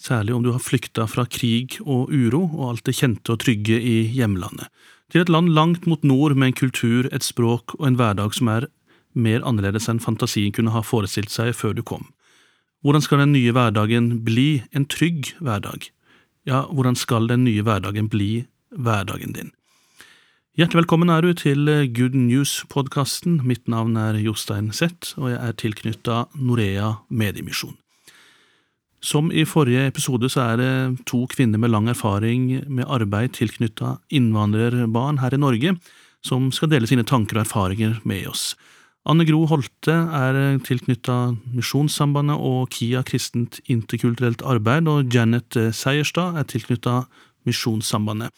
særlig om du har flykta fra krig og uro og alt det kjente og trygge i hjemlandet, til et land langt mot nord med en kultur, et språk og en hverdag som er mer annerledes enn fantasien kunne ha forestilt seg før du kom? Hvordan skal den nye hverdagen bli en trygg hverdag? Ja, hvordan skal den nye hverdagen bli hverdagen din? Hjertelig velkommen er du til Good News-podkasten. Mitt navn er Jostein Seth, og jeg er tilknytta Norea Mediemisjon. Som i forrige episode så er det to kvinner med lang erfaring med arbeid tilknytta innvandrerbarn her i Norge, som skal dele sine tanker og erfaringer med oss. Anne Gro Holte er tilknytta Misjonssambandet og KIA kristent interkulturelt arbeid, og Janet Seierstad er tilknytta Misjonssambandet.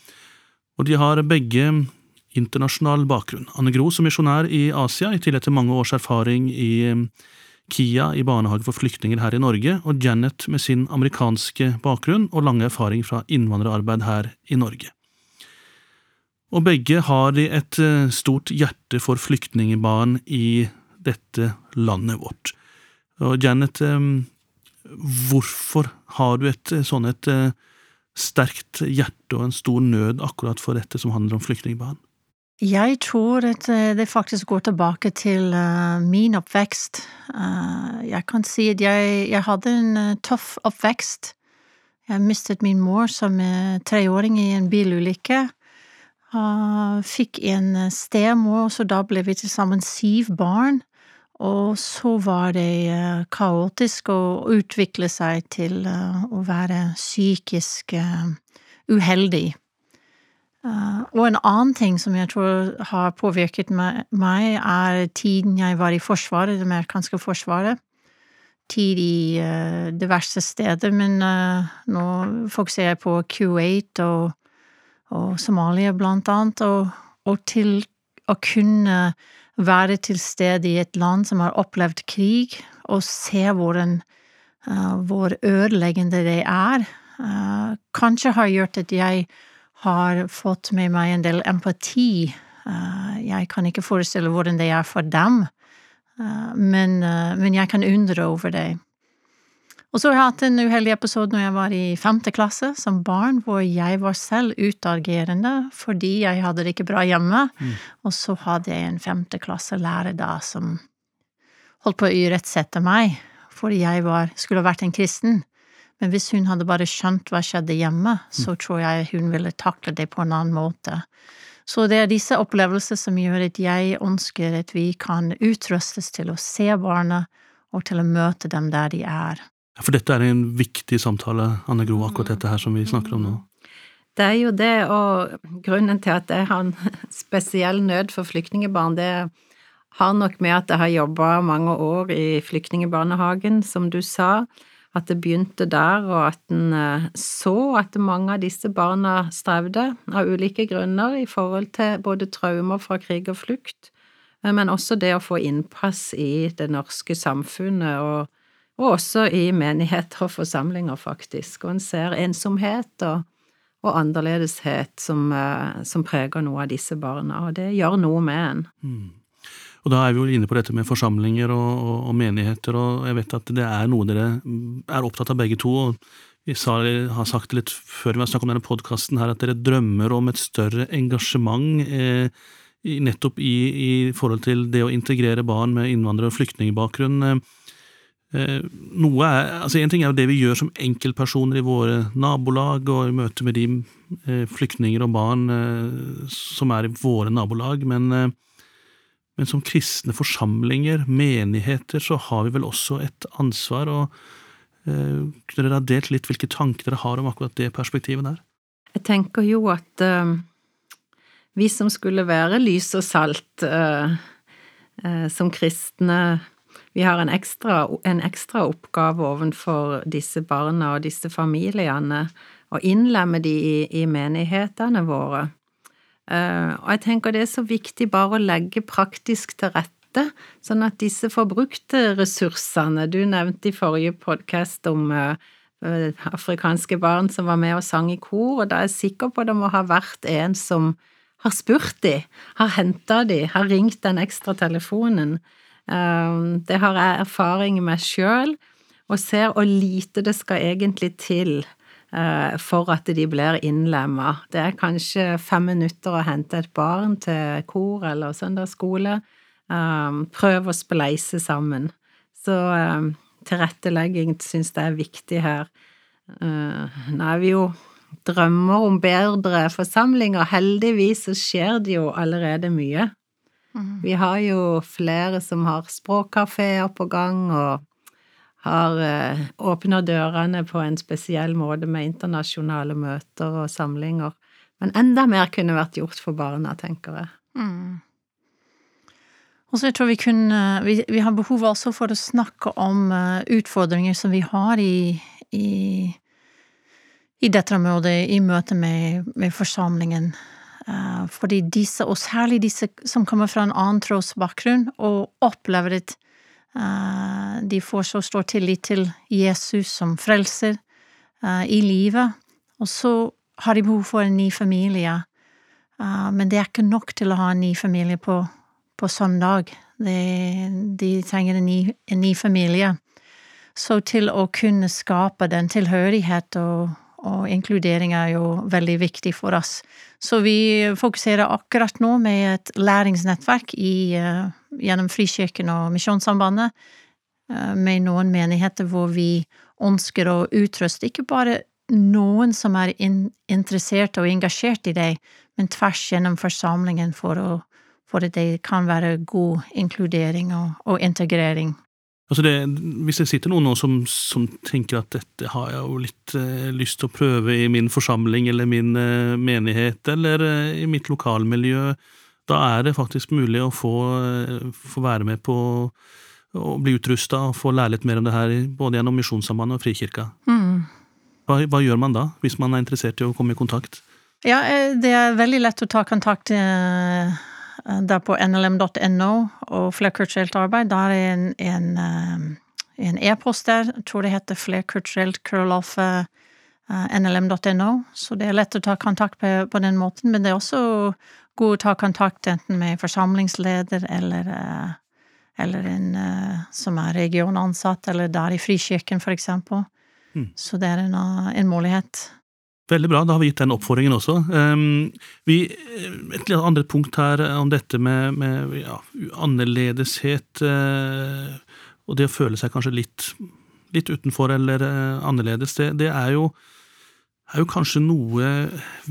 Og de har begge internasjonal bakgrunn. Anne Gro som misjonær i Asia, i tillegg til mange års erfaring i KIA i barnehage for flyktninger her i Norge, og Janet med sin amerikanske bakgrunn og lange erfaring fra innvandrerarbeid her i Norge. Og begge har de et stort hjerte for flyktningbarn i dette landet vårt. Og Janet, hvorfor har du et sånn et sterkt hjerte og en stor nød akkurat for dette som handler om flyktningbarn? Jeg tror at det faktisk går tilbake til min oppvekst. Jeg kan si at jeg, jeg hadde en tøff oppvekst. Jeg mistet min mor som treåring i en bilulykke. Fikk en stemor, så da ble vi til sammen syv barn. Og så var det kaotisk å utvikle seg til å være psykisk uheldig. Og en annen ting som jeg tror har påvirket meg, er tiden jeg var i Forsvaret, det amerikanske forsvaret. Tid i diverse steder, men nå fokuserer jeg på Kuwait og, og Somalia, blant annet, og, og til å kunne være til stede i et land som har opplevd krig, og se hvordan hvor ødeleggende det er, kanskje har gjort at jeg har fått med meg en del empati. Jeg kan ikke forestille hvordan det er for dem, men, men jeg kan undre over det. Og så har jeg hatt en uheldig episode når jeg var i femte klasse som barn, hvor jeg var selv utagerende fordi jeg hadde det ikke bra hjemme, mm. og så hadde jeg en femteklasselærer da som holdt på å irettsette meg fordi jeg var, skulle vært en kristen. Men hvis hun hadde bare skjønt hva skjedde hjemme, så tror jeg hun ville takle det på en annen måte. Så det er disse opplevelser som gjør at jeg ønsker at vi kan utrustes til å se barna og til å møte dem der de er. For dette er en viktig samtale, Anne Gro, akkurat dette her som vi snakker om nå. Det er jo det, og grunnen til at jeg har en spesiell nød for flyktningebarn, det har nok med at jeg har jobba mange år i flyktningebarnehagen, som du sa at det begynte der, og at en så at mange av disse barna strevde av ulike grunner i forhold til både traumer fra krig og flukt, men også det å få innpass i det norske samfunnet, og, og også i menigheter og forsamlinger, faktisk, og en ser ensomhet og, og annerledeshet som, som, preger noe av disse barna, og det gjør noe med en. Mm. Og da er vi jo inne på dette med forsamlinger og, og, og, menigheter, og jeg vet at det er noe dere er opptatt av begge to. og Vi har sagt det litt før vi har snakket om denne podkasten at dere drømmer om et større engasjement eh, nettopp i, i, forhold til det å integrere barn med innvandrer- og flyktningbakgrunn. Eh, er, altså En ting er jo det vi gjør som enkeltpersoner i våre nabolag og i møte med de eh, flyktninger og barn eh, som er i våre nabolag, men eh, men som kristne forsamlinger, menigheter, så har vi vel også et ansvar, og eh, kunne dere ha delt litt hvilke tanker dere har om akkurat det perspektivet der? Jeg tenker jo at uh, vi som skulle være lys og salt uh, uh, som kristne, vi har en ekstra, en ekstra oppgave overfor disse barna og disse familiene, å innlemme de i, i menighetene våre. Uh, og jeg tenker det er så viktig bare å legge praktisk til rette, sånn at disse forbrukte ressursene Du nevnte i forrige podkast om uh, afrikanske barn som var med og sang i kor, og da er jeg sikker på det må ha vært en som har spurt de, har henta de, har ringt den ekstra telefonen. Det har jeg erfaring med sjøl, og ser hvor lite det skal egentlig til Eh, for at de blir innlemma. Det er kanskje fem minutter å hente et barn til kor eller søndagsskole. Eh, prøv å spleise sammen. Så eh, tilrettelegging syns jeg er viktig her. Nå er vi jo drømmer om bedre forsamlinger. Heldigvis så skjer det jo allerede mye. Mhm. Vi har jo flere som har språkkafeer på gang, og har eh, dørene på en spesiell måte med internasjonale møter og samlinger. Men enda mer kunne vært gjort for barna, tenker jeg. Mm. Og så tror vi kunne vi, vi, har behov også for å snakke om uh, utfordringer som vi har i, i, i dette området, i møte med, med forsamlingen. Uh, fordi disse, og særlig disse som kommer fra en annen trosbakgrunn og opplever et Eh, de får så stor tillit til Jesus som frelser eh, i livet, og så har de behov for en ny familie. Eh, men det er ikke nok til å ha en ny familie på, på søndag. De, de trenger en ny, en ny, familie. Så til å kunne skape den tilhørighet og, og inkludering er jo veldig viktig for oss. Så vi fokuserer akkurat nå med et læringsnettverk i gjennom Frikirken og Misjonssambandet, eh, med noen menigheter hvor vi ønsker å utruste ikke bare noen som er interessert og engasjert i det, men tvers gjennom forsamlingen for, å, for at det kan være god inkludering og, og integrering. Altså det, hvis det sitter noen nå som, som, tenker at dette har jeg jo litt eh, lyst til å prøve i min forsamling eller min eh, menighet eller eh, i mitt lokalmiljø, da er det faktisk mulig å få, få være med på å bli utrusta og få lære litt mer om det her, både gjennom Misjonssambandet og Frikirka. Mm. Hva, hva, gjør man da, hvis man er interessert i å komme i kontakt? Ja, eh, det er veldig lett å ta kontakt eh, der på nlm.no og flerkulturelt arbeid. Da er det en, e-post e-post der, jeg tror det heter flerkulturelt krøllalfe nlm.no, så det er lett å ta kontakt på, på den måten. Men det er også god å ta kontakt enten med forsamlingsleder eller, eh, eller en eh, som er regionansatt, eller der i Frikirken, for eksempel. Mm. Så det er en, en, mulighet. Veldig bra, da har vi gitt den oppfordringen også. Um, vi, et litt andre punkt her om dette med, med ja, annerledeshet, og det å føle seg kanskje litt, litt utenfor eller annerledes, det, det er, jo, er jo kanskje noe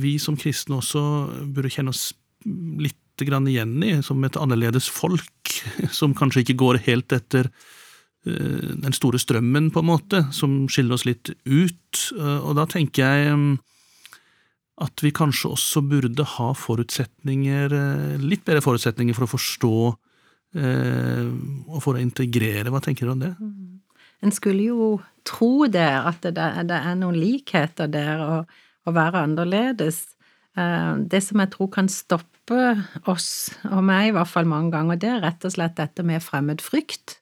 vi som kristne også burde kjenne oss litt grann igjen i, som et annerledes folk, som kanskje ikke går helt etter eh, den store strømmen, på en måte, som skiller oss litt ut. Eh, og da tenker jeg mm, at vi kanskje også burde ha forutsetninger, eh, litt bedre forutsetninger for å forstå og for å integrere. Hva tenker du om det? Mm. En skulle jo tro det, at det, er noen likheter der, å være annerledes. Det som jeg tror kan stoppe oss, og meg i hvert fall mange ganger, det er rett og slett dette med fremmedfrykt.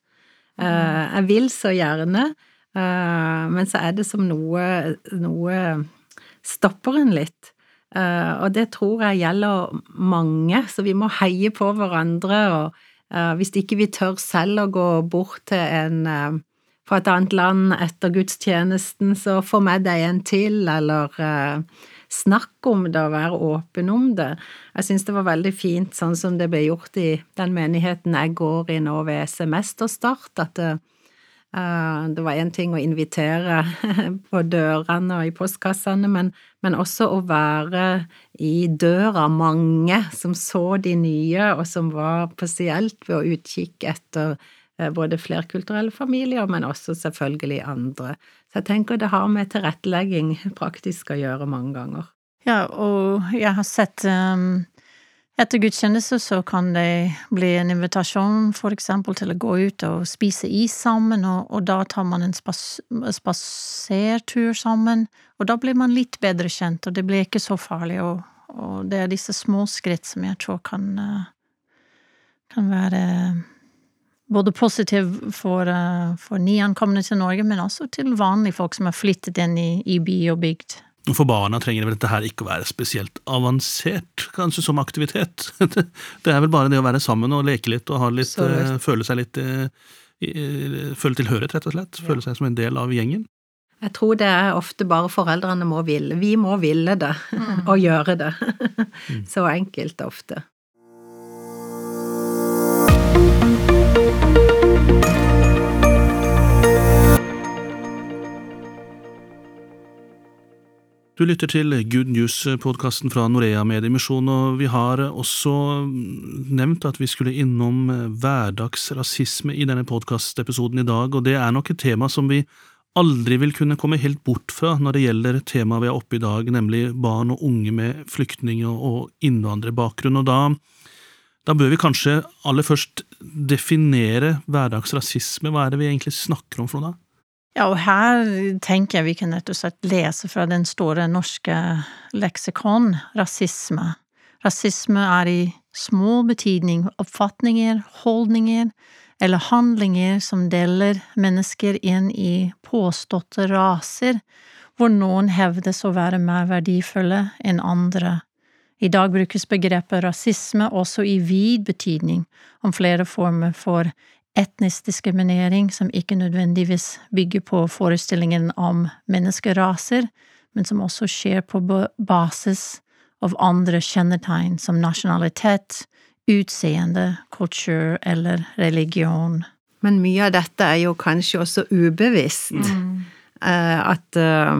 Uh, jeg vil så gjerne, uh, men så er det som noe, noe stopper en litt. Og det tror jeg gjelder mange, så vi må heie på hverandre, og hvis ikke vi tør selv å gå bort til en fra et annet land etter gudstjenesten, så få med deg en til, eller snakk om det og være åpen om det. Jeg syns det var veldig fint sånn som det ble gjort i den menigheten jeg går i nå ved semesterstart, at det, uh, det var én ting å invitere på dørene og i postkassene, men, men, også å være i døra mange som så de nye, og som var spesielt ved å utkikke etter eh, både flerkulturelle familier, men også selvfølgelig andre. Så jeg tenker det har med tilrettelegging praktisk å gjøre mange ganger. Ja, og jeg har sett um, Etter gudstjeneste så kan det bli en invitasjon for eksempel til å gå ut og spise is sammen, og, og da tar man en spas, spasertur sammen, og da blir man litt bedre kjent, og det blir ikke så farlig, og, og det er disse små skritt som jeg tror kan, kan være både positiv for, for nyankomne til Norge, men også til vanlige folk som har flyttet inn i, i by og bygd. For barna trenger vel dette her ikke å være spesielt avansert, kanskje, som aktivitet. Det er vel bare det å være sammen og leke litt og litt, uh, føle seg litt uh, Føle tilhørighet, rett og slett. Føle seg som en del av gjengen. Jeg tror det er ofte bare foreldrene må ville. Vi må ville det, mm. og gjøre det. Mm. Så enkelt ofte. Du lytter til Good News-podkasten fra Norea Mediemisjon, og vi har også nevnt at vi skulle innom hverdagsrasisme i denne podkastepisoden i dag, og det er nok et tema som vi aldri vil kunne komme helt bort fra når det gjelder temaet vi er oppe i dag, nemlig barn og unge med flyktning- og innvandrerbakgrunn, og da, da bør vi kanskje aller først definere hverdagsrasisme, hva er det vi egentlig snakker om for noe da? Ja, og her tenker jeg vi kan rett og slett lese fra den store norske leksikon, rasisme. Rasisme er i små betydning oppfatninger, holdninger eller handlinger som deler mennesker inn i påståtte raser, hvor noen hevdes å være mer verdifulle enn andre. I dag brukes begrepet rasisme også i vid betydning om flere former for etnisk diskriminering som ikke nødvendigvis bygger på forestillingen om menneskeraser, men som også skjer på basis av andre kjennetegn som nasjonalitet, utseende, kultur eller religion. Men mye av dette er jo kanskje også ubevisst. Mm. Uh, at uh,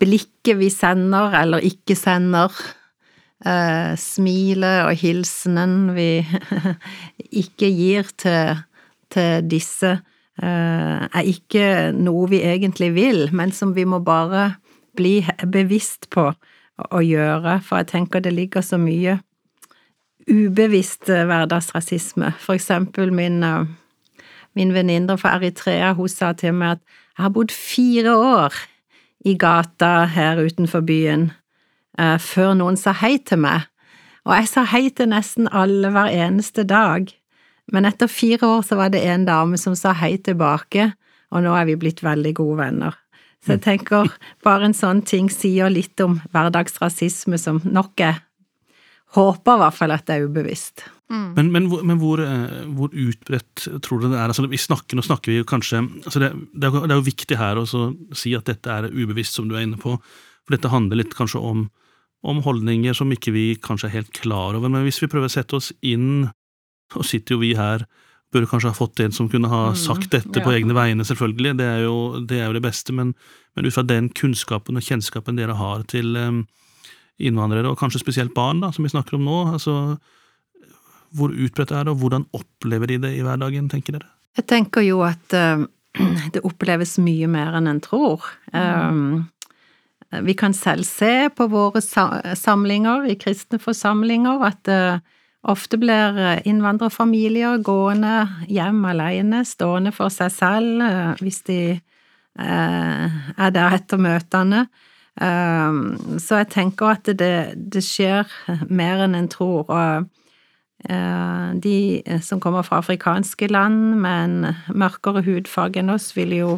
blikket vi sender eller ikke sender, eh, smilet og hilsenen vi ikke gir til, til disse, eh, er ikke noe vi egentlig vil, men som vi må bare bli bevisst på å gjøre, for jeg tenker det ligger så mye ubevisst hverdagsrasisme. For eksempel min, eh, min venninne fra Eritrea, hun sa til meg at jeg har bodd fire år i gata her utenfor byen, eh, før noen sa hei til meg, og jeg sa hei til nesten alle hver eneste dag, men etter fire år så var det en dame som sa hei tilbake, og nå er vi blitt veldig gode venner. Så jeg tenker bare en sånn ting sier litt om hverdagsrasisme som nok er Håper i hvert fall at det er ubevisst. Mm. Men, men, men hvor, eh, hvor, utbredt tror du det er? Altså, vi snakker, nå snakker vi kanskje altså det, det, er, det, er, jo viktig her å si at dette er ubevisst, som du er inne på. For dette handler litt kanskje om, om, holdninger som ikke vi kanskje er helt klar over, men hvis vi prøver å sette oss inn, og sitter jo vi her, burde kanskje ha fått en som kunne ha mm, sagt dette på egne vegne, selvfølgelig, det er jo det, er jo det beste, men, men, ut fra den kunnskapen og kjennskapen dere har til innvandrere, og kanskje spesielt barn, da, som vi snakker om nå, altså hvor utbredt er det, og hvordan opplever de det i hverdagen, tenker dere? Jeg tenker jo at det oppleves mye mer enn en tror. Um, vi kan selv se på våre samlinger i kristne forsamlinger at det ofte blir eh, innvandrerfamilier gående hjem alene, stående for seg selv uh, hvis de er der etter møtene. Så jeg tenker at det, det skjer mer enn en tror. Og de som kommer fra afrikanske land med en mørkere hudfarge enn oss, vil jo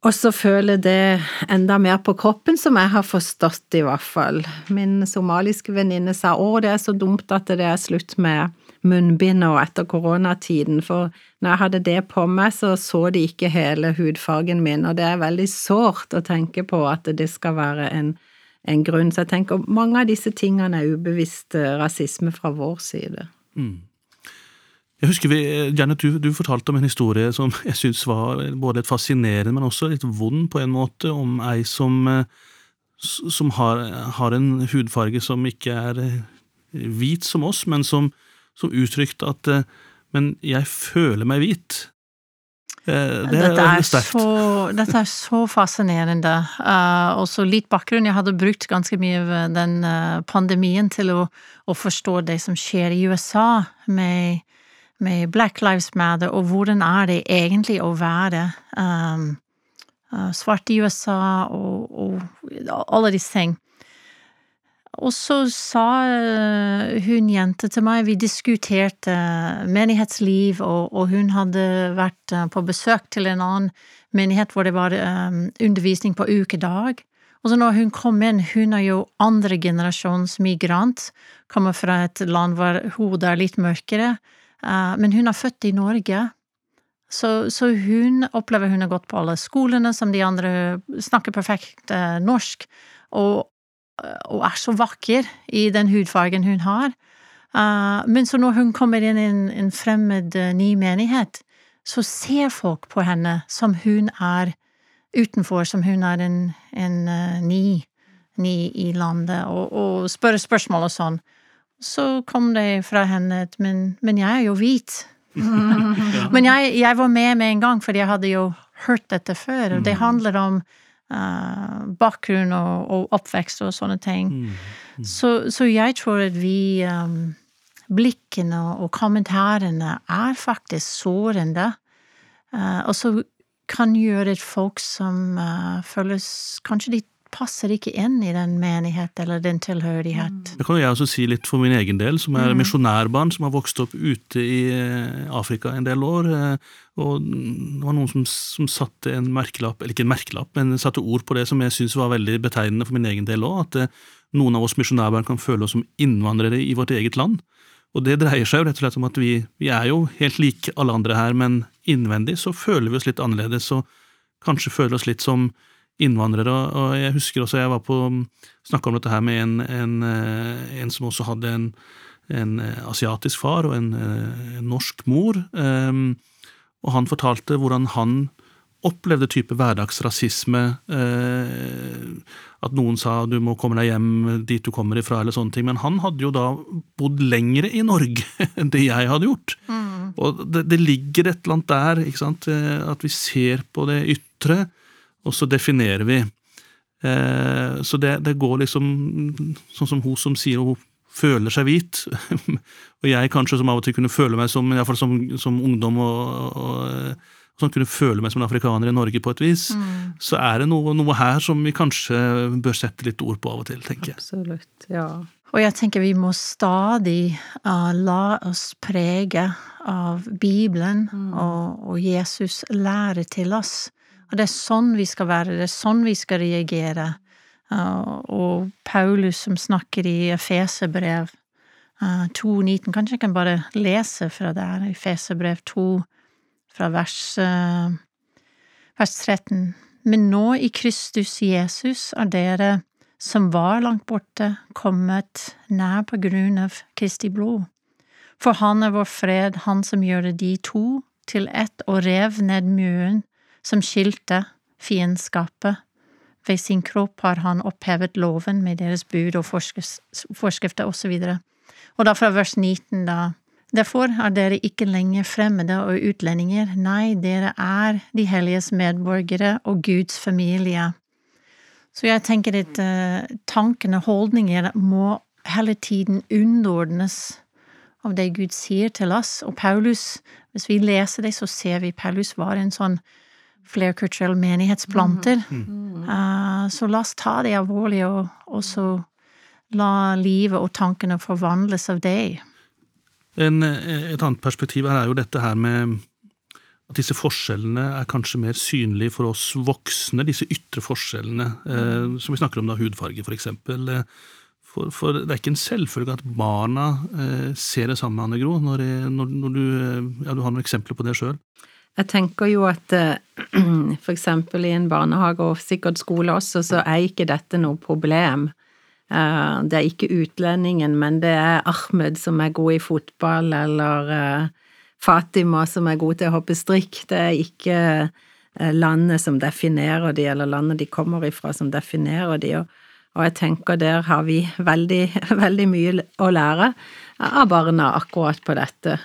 og så føler det enda mer på kroppen, som jeg har forstått, i hvert fall. Min somaliske venninne sa å, det er så dumt at det er slutt med munnbind og etter koronatiden, for når jeg hadde det på meg, så så de ikke hele hudfargen min, og det er veldig sårt å tenke på at det skal være en, en grunn. Så jeg tenker mange av disse tingene er ubevisst rasisme fra vår side. Mm. Jeg husker vi, Janet, du, du, fortalte om en historie som jeg syntes var både litt fascinerende, men også litt vond på en måte, om ei som, eh, som har, har, en hudfarge som ikke er eh, hvit som oss, men som, som uttrykte at eh, Men jeg føler meg hvit. Det er Dette er så, dette er så fascinerende. Uh, og så litt bakgrunn. Jeg hadde brukt ganske mye av den uh, pandemien til å, å forstå det som skjer i USA med, med Black Lives Matter, og hvordan er det egentlig å være um, eh, svart i USA, og, og alle disse ting. Og så sa eh, hun jente til meg, vi diskuterte menighetsliv, og, og hun hadde vært på besøk til en annen menighet hvor det var um, undervisning på ukedag. Og så når hun kom inn, hun er jo andre generasjons migrant, kommer fra et land hvor hodet er litt mørkere, men hun er født i Norge. Så, så hun opplever hun har gått på alle skolene som de andre snakker perfekt eh, norsk, og og er så vakker i den hudfargen hun har. Men så når hun kommer inn i en, en fremmed ny menighet, så ser folk på henne som hun er utenfor, som hun er en, en ny, ny i landet, og, og spør spørsmål og sånn. Så kom det fra henne at men, men jeg er jo hvit. Men jeg, jeg var med med en gang, fordi jeg hadde jo hørt dette før, og det handler om uh, bakgrunn og, og, oppvekst og sånne ting. Mm. Mm. Så, så, jeg tror at vi um, Blikkene og kommentarene er faktisk sårende, uh, og så kan gjøre at folk som uh, føles Kanskje de passer ikke inn i den menighet eller den tilhørighet. Det kan jo jeg også si litt for min egen del, som er misjonærbarn som har vokst opp ute i Afrika en del år. Og det var noen som, som satte en merkelapp, eller ikke en merkelapp, men satte ord på det som jeg syns var veldig betegnende for min egen del òg, at noen av oss misjonærbarn kan føle oss som innvandrere i vårt eget land. Og det dreier seg jo rett og slett om at vi, vi er jo helt like alle andre her, men innvendig så føler vi oss litt annerledes, og kanskje føler oss litt som innvandrere. Og jeg husker også jeg var på snakka om dette her med en, en, en som også hadde en, en asiatisk far og en, en norsk mor. Um, og han fortalte hvordan han opplevde type hverdagsrasisme. Eh, at noen sa du må komme deg hjem dit du kommer ifra, eller sånne ting. Men han hadde jo da bodd lengre i Norge enn det jeg hadde gjort. Mm. Og det, det, ligger et eller annet der, ikke sant? at vi ser på det ytre, og så definerer vi. Eh, så det, det, går liksom sånn som hun som sier hun føler seg hvit, og jeg kanskje som av og til kunne føle meg som, iallfall som, som ungdom og, og som kunne føle meg som en afrikaner i Norge på et vis, mm. så er det noe, noe, her som vi kanskje bør sette litt ord på av og til, tenker jeg. Absolutt, ja. Og jeg tenker vi må stadig uh, la oss prege av Bibelen mm. og, og, Jesus lære til oss. Og det er sånn vi skal være, det er sånn vi skal reagere. Og Paulus som snakker i Efeserbrev uh, 2.19, kanskje jeg kan bare lese fra der, Efeserbrev 2 fra vers, uh, vers 13. Men nå i Kristus Jesus er dere som var langt borte, kommet nær på grunn av Kristi blod. For han er vår fred, han som gjør de to til ett og rev ned muren som skilte fiendskapet. Ved sin kropp har han opphevet loven med deres bud og forskrifter osv. Og da fra vers 19, da. Derfor er dere ikke lenger fremmede og utlendinger, nei, dere er de helliges medborgere og Guds familie. Så jeg tenker at uh, tankene, holdninger, må hele tiden underordnes av det Gud sier til oss. Og Paulus, hvis vi leser det, så ser vi Paulus var en sånn flerkulturell menighetsplanter. Mm. Mm. Uh, så la oss ta det alvorlig, og, og så la livet og tankene forvandles av det. En, et annet perspektiv her er jo dette her med at disse forskjellene er kanskje mer synlige for oss voksne, disse ytre forskjellene, eh, som vi snakker om da, hudfarge for eksempel. Eh, for, for, det er ikke en selvfølge at barna eh, ser det samme, Anne Gro, når, når, når du, eh, ja, du har noen eksempler på det sjøl? Jeg tenker jo at eh, for eksempel i en barnehage, og sikkert skole også, så er ikke dette noe problem. Eh, det er ikke utlendingen, men det er Ahmed som er god i fotball, eller eh, Fatima som er god til å hoppe strikk. Det er ikke landet som definerer de, eller landet de kommer ifra som definerer de. Og jeg tenker der har vi veldig, veldig mye å lære av barna akkurat på dette.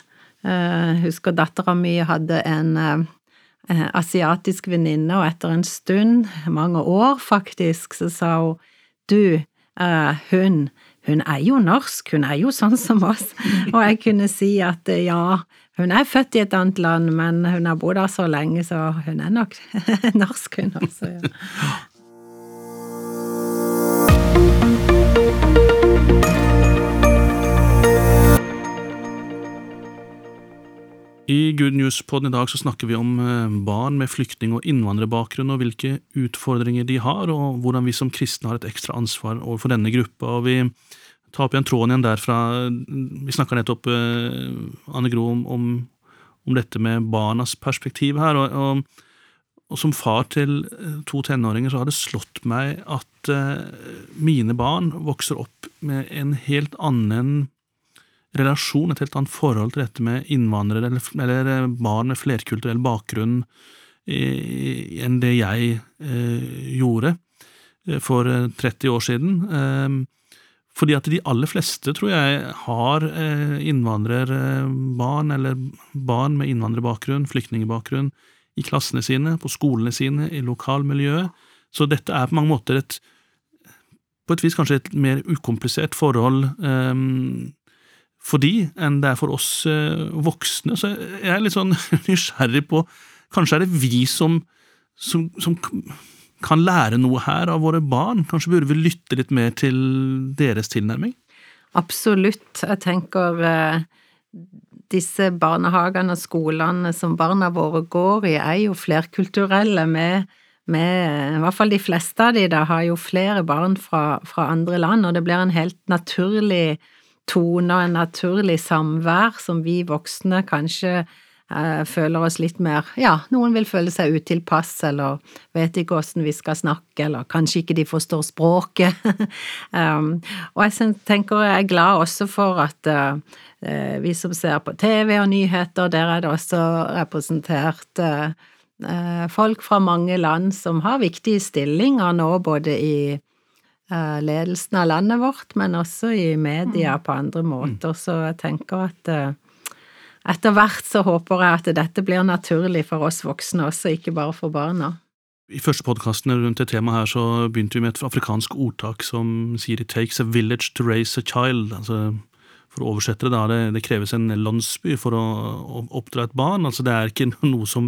Jeg husker dattera mi hadde en eh, asiatisk venninne, og etter en stund, mange år faktisk, så sa hun du, eh, hun, hun er jo norsk, hun er jo sånn som oss, og jeg kunne si at eh, ja, hun er født i et annet land, men hun har bodd der så lenge, så hun er nok norsk, hun også. Ja. I Good News-poden i dag så snakker vi om eh, barn med flyktning- og innvandrerbakgrunn, og hvilke utfordringer de har, og hvordan vi som kristne har et ekstra ansvar overfor denne gruppa. og vi tar opp igjen tråden igjen derfra. Vi snakka nettopp, eh, Anne Gro, om, om, dette med barnas perspektiv her. og, og og som far til eh, to tenåringer så har det slått meg at mine barn vokser opp med en helt annen relasjon, et helt annet forhold til dette med innvandrere eller, eller eh, barn med flerkulturell bakgrunn i, enn det jeg eh, gjorde eh, for 30 eh, år siden. Eh, fordi at de aller fleste, tror jeg, har eh, innvandrerbarn, eller barn med innvandrerbakgrunn, flyktningbakgrunn, i klassene sine, på skolene sine, i lokalmiljøet. Så dette er på mange måter et på et vis kanskje et mer ukomplisert forhold um, for de enn det er for oss eh, voksne. Så jeg er litt sånn nysgjerrig på Kanskje er det vi som, som, som kan lære noe her av våre barn? Kanskje burde vi lytte litt mer til deres tilnærming? Absolutt. Jeg tenker eh, disse barnehagene og skolene som barna våre går i, er jo flerkulturelle med, med I hvert fall de fleste av de da har jo flere barn fra, fra andre land, og det blir en helt naturlig tone og en naturlig samvær som vi voksne kanskje eh, føler oss litt mer Ja, noen vil føle seg utilpass, eller vet ikke åssen vi skal snakke, eller kanskje ikke de forstår språket. um, og jeg tenker jeg er glad også for at uh, vi som ser på TV og nyheter, der er det også representert uh, folk fra mange land som har viktige stillinger nå, både i ledelsen av landet vårt, men også i media mm. på andre måter. Så jeg tenker at eh, etter hvert så håper jeg at dette blir naturlig for oss voksne også, ikke bare for barna. I første podkasten rundt det temaet her så begynte vi med et afrikansk ordtak som sier it takes a village to raise a child. altså for å oversette det, da, det, det kreves en landsby for å, å, oppdra et barn. altså Det er ikke noe som,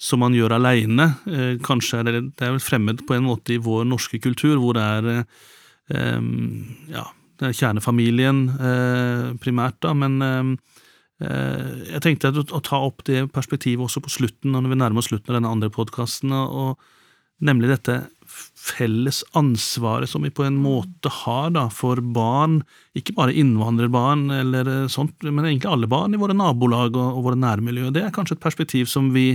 som man gjør aleine. Eh, kanskje er det, det er vel fremmed på en måte i vår norske kultur, hvor det er eh, ja, det er kjernefamilien eh, primært, da, men jeg tenkte å, ta opp det perspektivet også på slutten, når vi nærmer oss slutten av denne andre podkasten, nemlig dette felles ansvaret som vi på en måte har da, for barn, ikke bare innvandrerbarn eller sånt, men egentlig alle barn i våre nabolag og, og våre nærmiljø. Det er kanskje et perspektiv som vi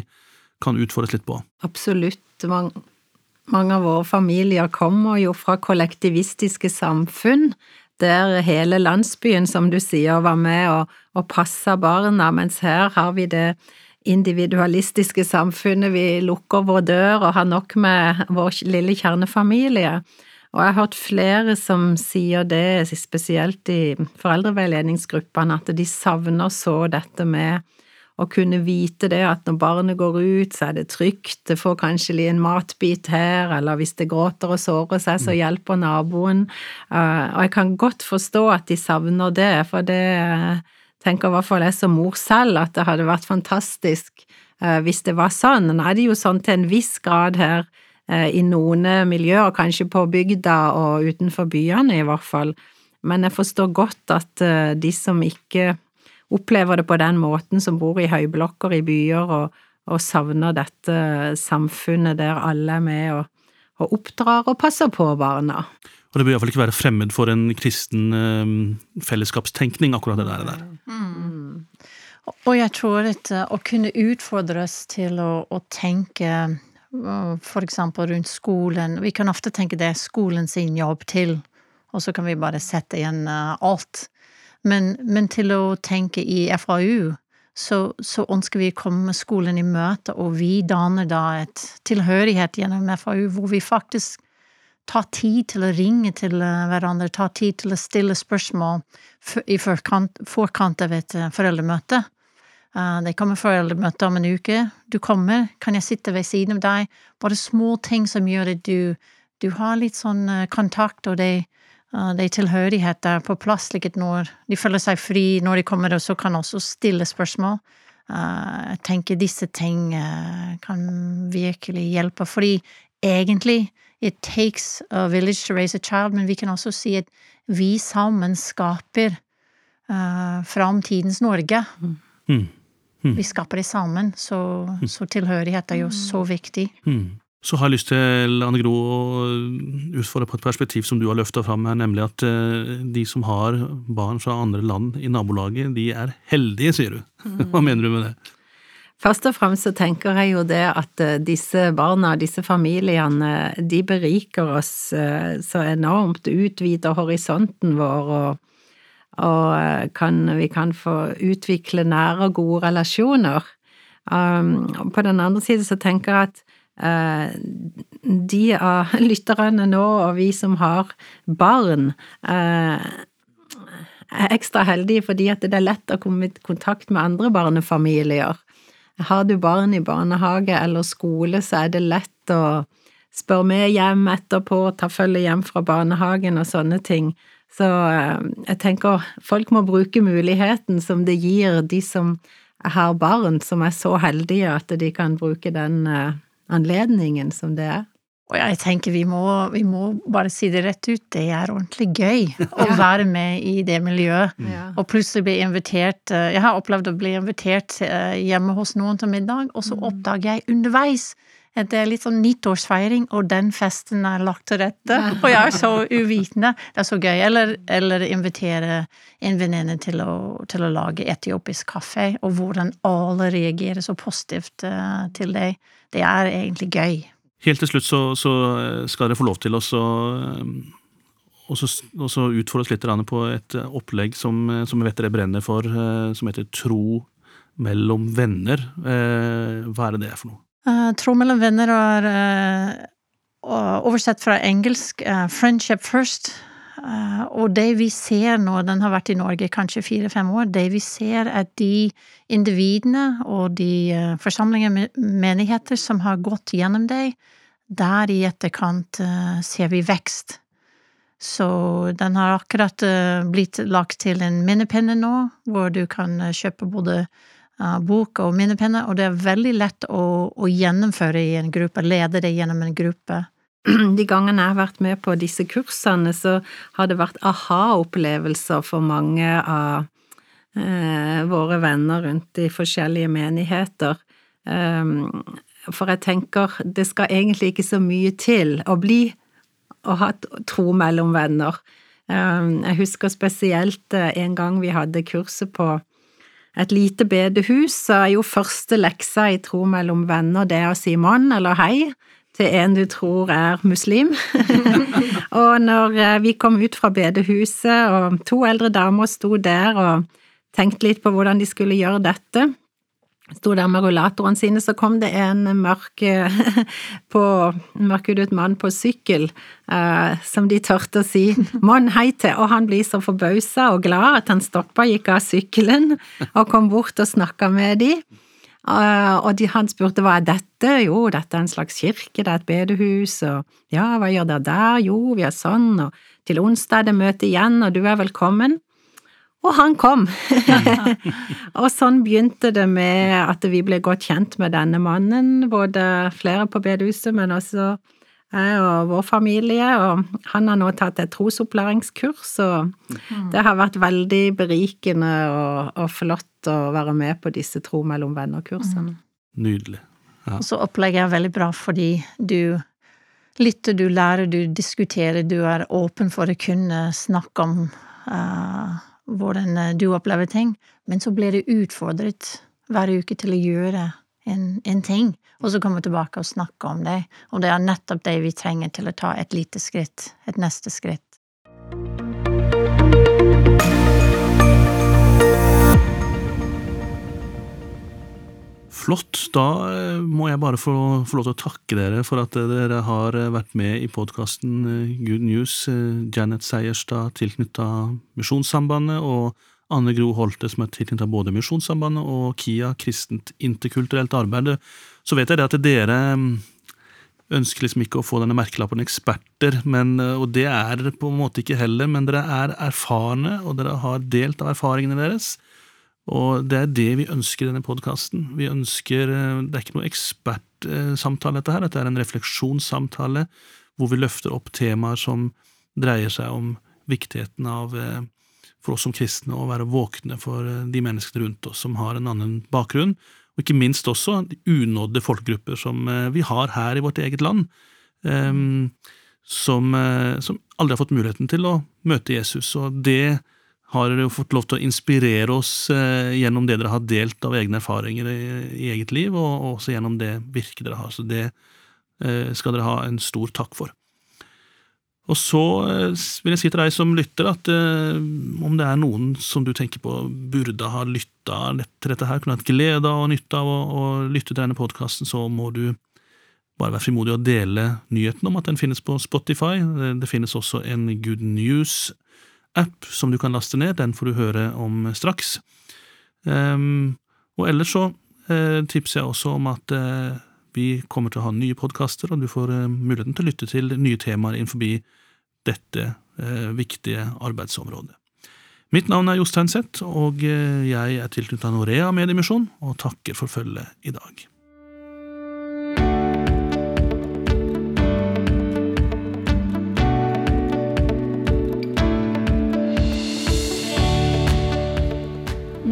kan utfordres litt på. Absolutt. Mange, mange av våre familier kommer jo fra kollektivistiske samfunn, der hele landsbyen, som du sier, var med og, og passa barna, mens her har vi det individualistiske samfunnet. Vi lukker vår dør og har nok med vår lille kjernefamilie. Og jeg har hørt flere som sier det, spesielt i foreldreveiledningsgruppene, at de savner så dette med å kunne vite det at når barnet går ut, så er det trygt, det får kanskje en matbit her, eller hvis det gråter og sårer seg, så mm. hjelper naboen. Eh, og jeg kan godt forstå at de savner det, for det tenker i hvert fall jeg som mor selv at det hadde vært fantastisk eh, hvis det var sånn. Nå er det jo sånn til en viss grad her eh, i noen miljøer, kanskje på bygda og utenfor byene i hvert fall, men jeg forstår godt at eh, de som ikke opplever det på den måten, som bor i høyblokker i byer og, og savner dette samfunnet der alle er med og, og oppdrar og passer på barna. Og det bør iallfall ikke være fremmed for en kristen eh, fellesskapstenkning, akkurat det der. Mm. Og jeg tror at uh, å kunne utfordres til å, å tenke f.eks. for eksempel rundt skolen Vi kan ofte tenke det er skolen sin jobb til, og så kan vi bare sette igjen uh, alt. Men, men, til å tenke i FAU, så, så, ønsker vi å komme skolen i møte, og vi danner da et tilhørighet gjennom FAU hvor vi faktisk tar tid til å ringe til eh, hverandre, tar tid til å stille spørsmål i forkant, forkant av et eh, foreldremøte. Uh, det kommer foreldremøte om en uke. Du kommer, kan jeg sitte ved siden av deg? Bare små ting som gjør at du, du har litt sånn kontakt, og det, uh, det er tilhørighet der på plass, slik at når de føler seg fri når de kommer, og så kan også stille spørsmål. Jeg tenker disse ting kan virkelig hjelpe, fordi egentlig it takes a village to raise a child, men vi kan også si at vi sammen skaper framtidens Norge. Mm. Mm. Vi skaper det sammen, så, så tilhørighet er jo så viktig. Mm. Så har jeg lyst til, Anne Gro, å utfordre på et perspektiv som du har løfta fram her, nemlig at de som har barn fra andre land i nabolaget, de er heldige, sier du. Hva mener du med det? Først og fremst så tenker jeg jo det at disse barna, disse familiene, de beriker oss så enormt, utvider horisonten vår og og kan, vi kan få utvikle nære og gode relasjoner. Um, på den andre side så tenker jeg at de av lytterne nå, og vi som har barn, uh, er ekstra heldige fordi at det er lett å komme i kontakt med andre barnefamilier. Har du barn i barnehage eller skole, så er det lett å spørre med hjem etterpå, ta følge hjem fra barnehagen og sånne ting. Så eh, jeg tenker folk må bruke muligheten som det gir de som har barn som er så heldige at de kan bruke den eh, anledningen som det er. Og jeg tenker vi må, vi må bare si det rett ut, det er ordentlig gøy å være med i det miljøet. Ja. Og plutselig bli invitert eh, Jeg har opplevd å bli invitert hjemme hos noen til middag, og så mm. oppdager jeg underveis at det er litt sånn nyttårsfeiring, og den festen er lagt til rette. Og jeg er så uvitende. Det er så gøy. Eller, eller invitere en venninne til, til, å lage etiopisk kaffe, og hvordan alle reagerer så positivt uh, til det. Det er egentlig gøy. Helt til slutt så, så skal dere få lov til å og så utfordre oss litt på et opplegg som, som jeg vet dere brenner for, eh, som heter Tro mellom venner. Eh, hva er det det er for noe? Uh, Tro mellom venner er uh, oversett fra engelsk uh, 'friendship first'. Og det vi ser nå, den har vært i Norge kanskje fire-fem år, det vi ser er de individene og de forsamlinger, menigheter, som har gått gjennom det, der i etterkant ser vi vekst. Så den har akkurat blitt lagt til en minnepinne nå, hvor du kan kjøpe både bok og minnepinne, og det er veldig lett å, å, gjennomføre i en gruppe, lede det gjennom en gruppe. De gangene jeg har vært med på disse kursene, så har det vært aha-opplevelser for mange av eh, våre venner rundt i forskjellige menigheter. Um, for jeg tenker, det skal egentlig ikke så mye til å bli å ha tro mellom venner. Um, jeg husker spesielt eh, en gang vi hadde kurset på et lite bedehus, så er jo første leksa i tro mellom venner det å si mann eller hei til en du tror er muslim. og når eh, vi kom ut fra bedehuset, og to eldre damer sto der og tenkte litt på hvordan de skulle gjøre dette, sto der med rullatorene sine, så kom det en mørk på mørkhudet mann på sykkel, eh, som de tørte å si mann hei til, og han blir så forbausa og glad at han stoppa, gikk av sykkelen og kom bort og snakka med de. Uh, og de, han spurte hva er dette, jo, dette er en slags kirke, det er et bedehus, og ja, hva gjør dere der, jo, vi er sånn, og til onsdag er det møte igjen, og du er velkommen. Og han kom! og sånn begynte det med at vi ble godt kjent med denne mannen, både flere på bedehuset, men også jeg og vår familie, og han har nå tatt et trosopplæringskurs, og mm. det har vært veldig berikende og, og flott å være med på disse Tro mellom venner-kursene. Mm. Nydelig. Ja. Og så opplegget er veldig bra fordi du lytter, du lærer, du diskuterer, du er åpen for å kunne snakke om uh, hvordan eh, du opplever ting, men så blir du utfordret hver uke til å gjøre en, en ting, og så komme tilbake og snakke om det, og det er nettopp det vi trenger til å ta et lite skritt, et neste skritt. Flott. Da eh, må jeg bare få, få, lov til å takke dere for at dere har eh, vært med i podkasten eh, Good News. Janet Seierstad tilknytta Misjonssambandet, og Anne Gro Holte, som er tilknyttet både Misjonssambandet og KIA, kristent interkulturelt arbeid, så vet jeg det at dere mm, ønsker liksom ikke å få denne merkelappen eksperter, men, og det er dere på en måte ikke heller, men dere er erfarne, og dere har delt av erfaringene deres. Og det er det vi ønsker i denne podkasten. Vi ønsker Det er ikke noe ekspertsamtale, dette her, dette er en refleksjonssamtale hvor vi løfter opp temaer som dreier seg om viktigheten av for oss som kristne å være våkne for eh, de menneskene rundt oss som har en annen bakgrunn, og ikke minst også de unådde folkegrupper som eh, vi har her i vårt eget land, som, som, aldri har fått muligheten til å møte Jesus. Og det har dere jo fått lov til å inspirere oss uh, gjennom det dere har delt av egne erfaringer i, i eget liv, og, og, også gjennom det virket dere har. Så det uh, skal dere ha en stor takk for. Og så eh, vil jeg si til deg som lytter, at eh, om det er noen som du tenker på burde ha lytta til dette her, kunne hatt glede av og nytte av å, lytte til denne podkasten, så må du bare være frimodig og dele nyheten om at den finnes på Spotify. Det, finnes også en Good News-app som du kan laste ned, den får du høre om straks. Um, og ellers så uh, tipser jeg også om at uh, vi kommer til å ha nye podkaster, og du får uh, muligheten til å lytte til nye temaer innenfor dette viktige arbeidsområdet. Mitt navn er Jostein Seth, og jeg er tilknyttet Norea Mediemisjon, og takker for følget i dag.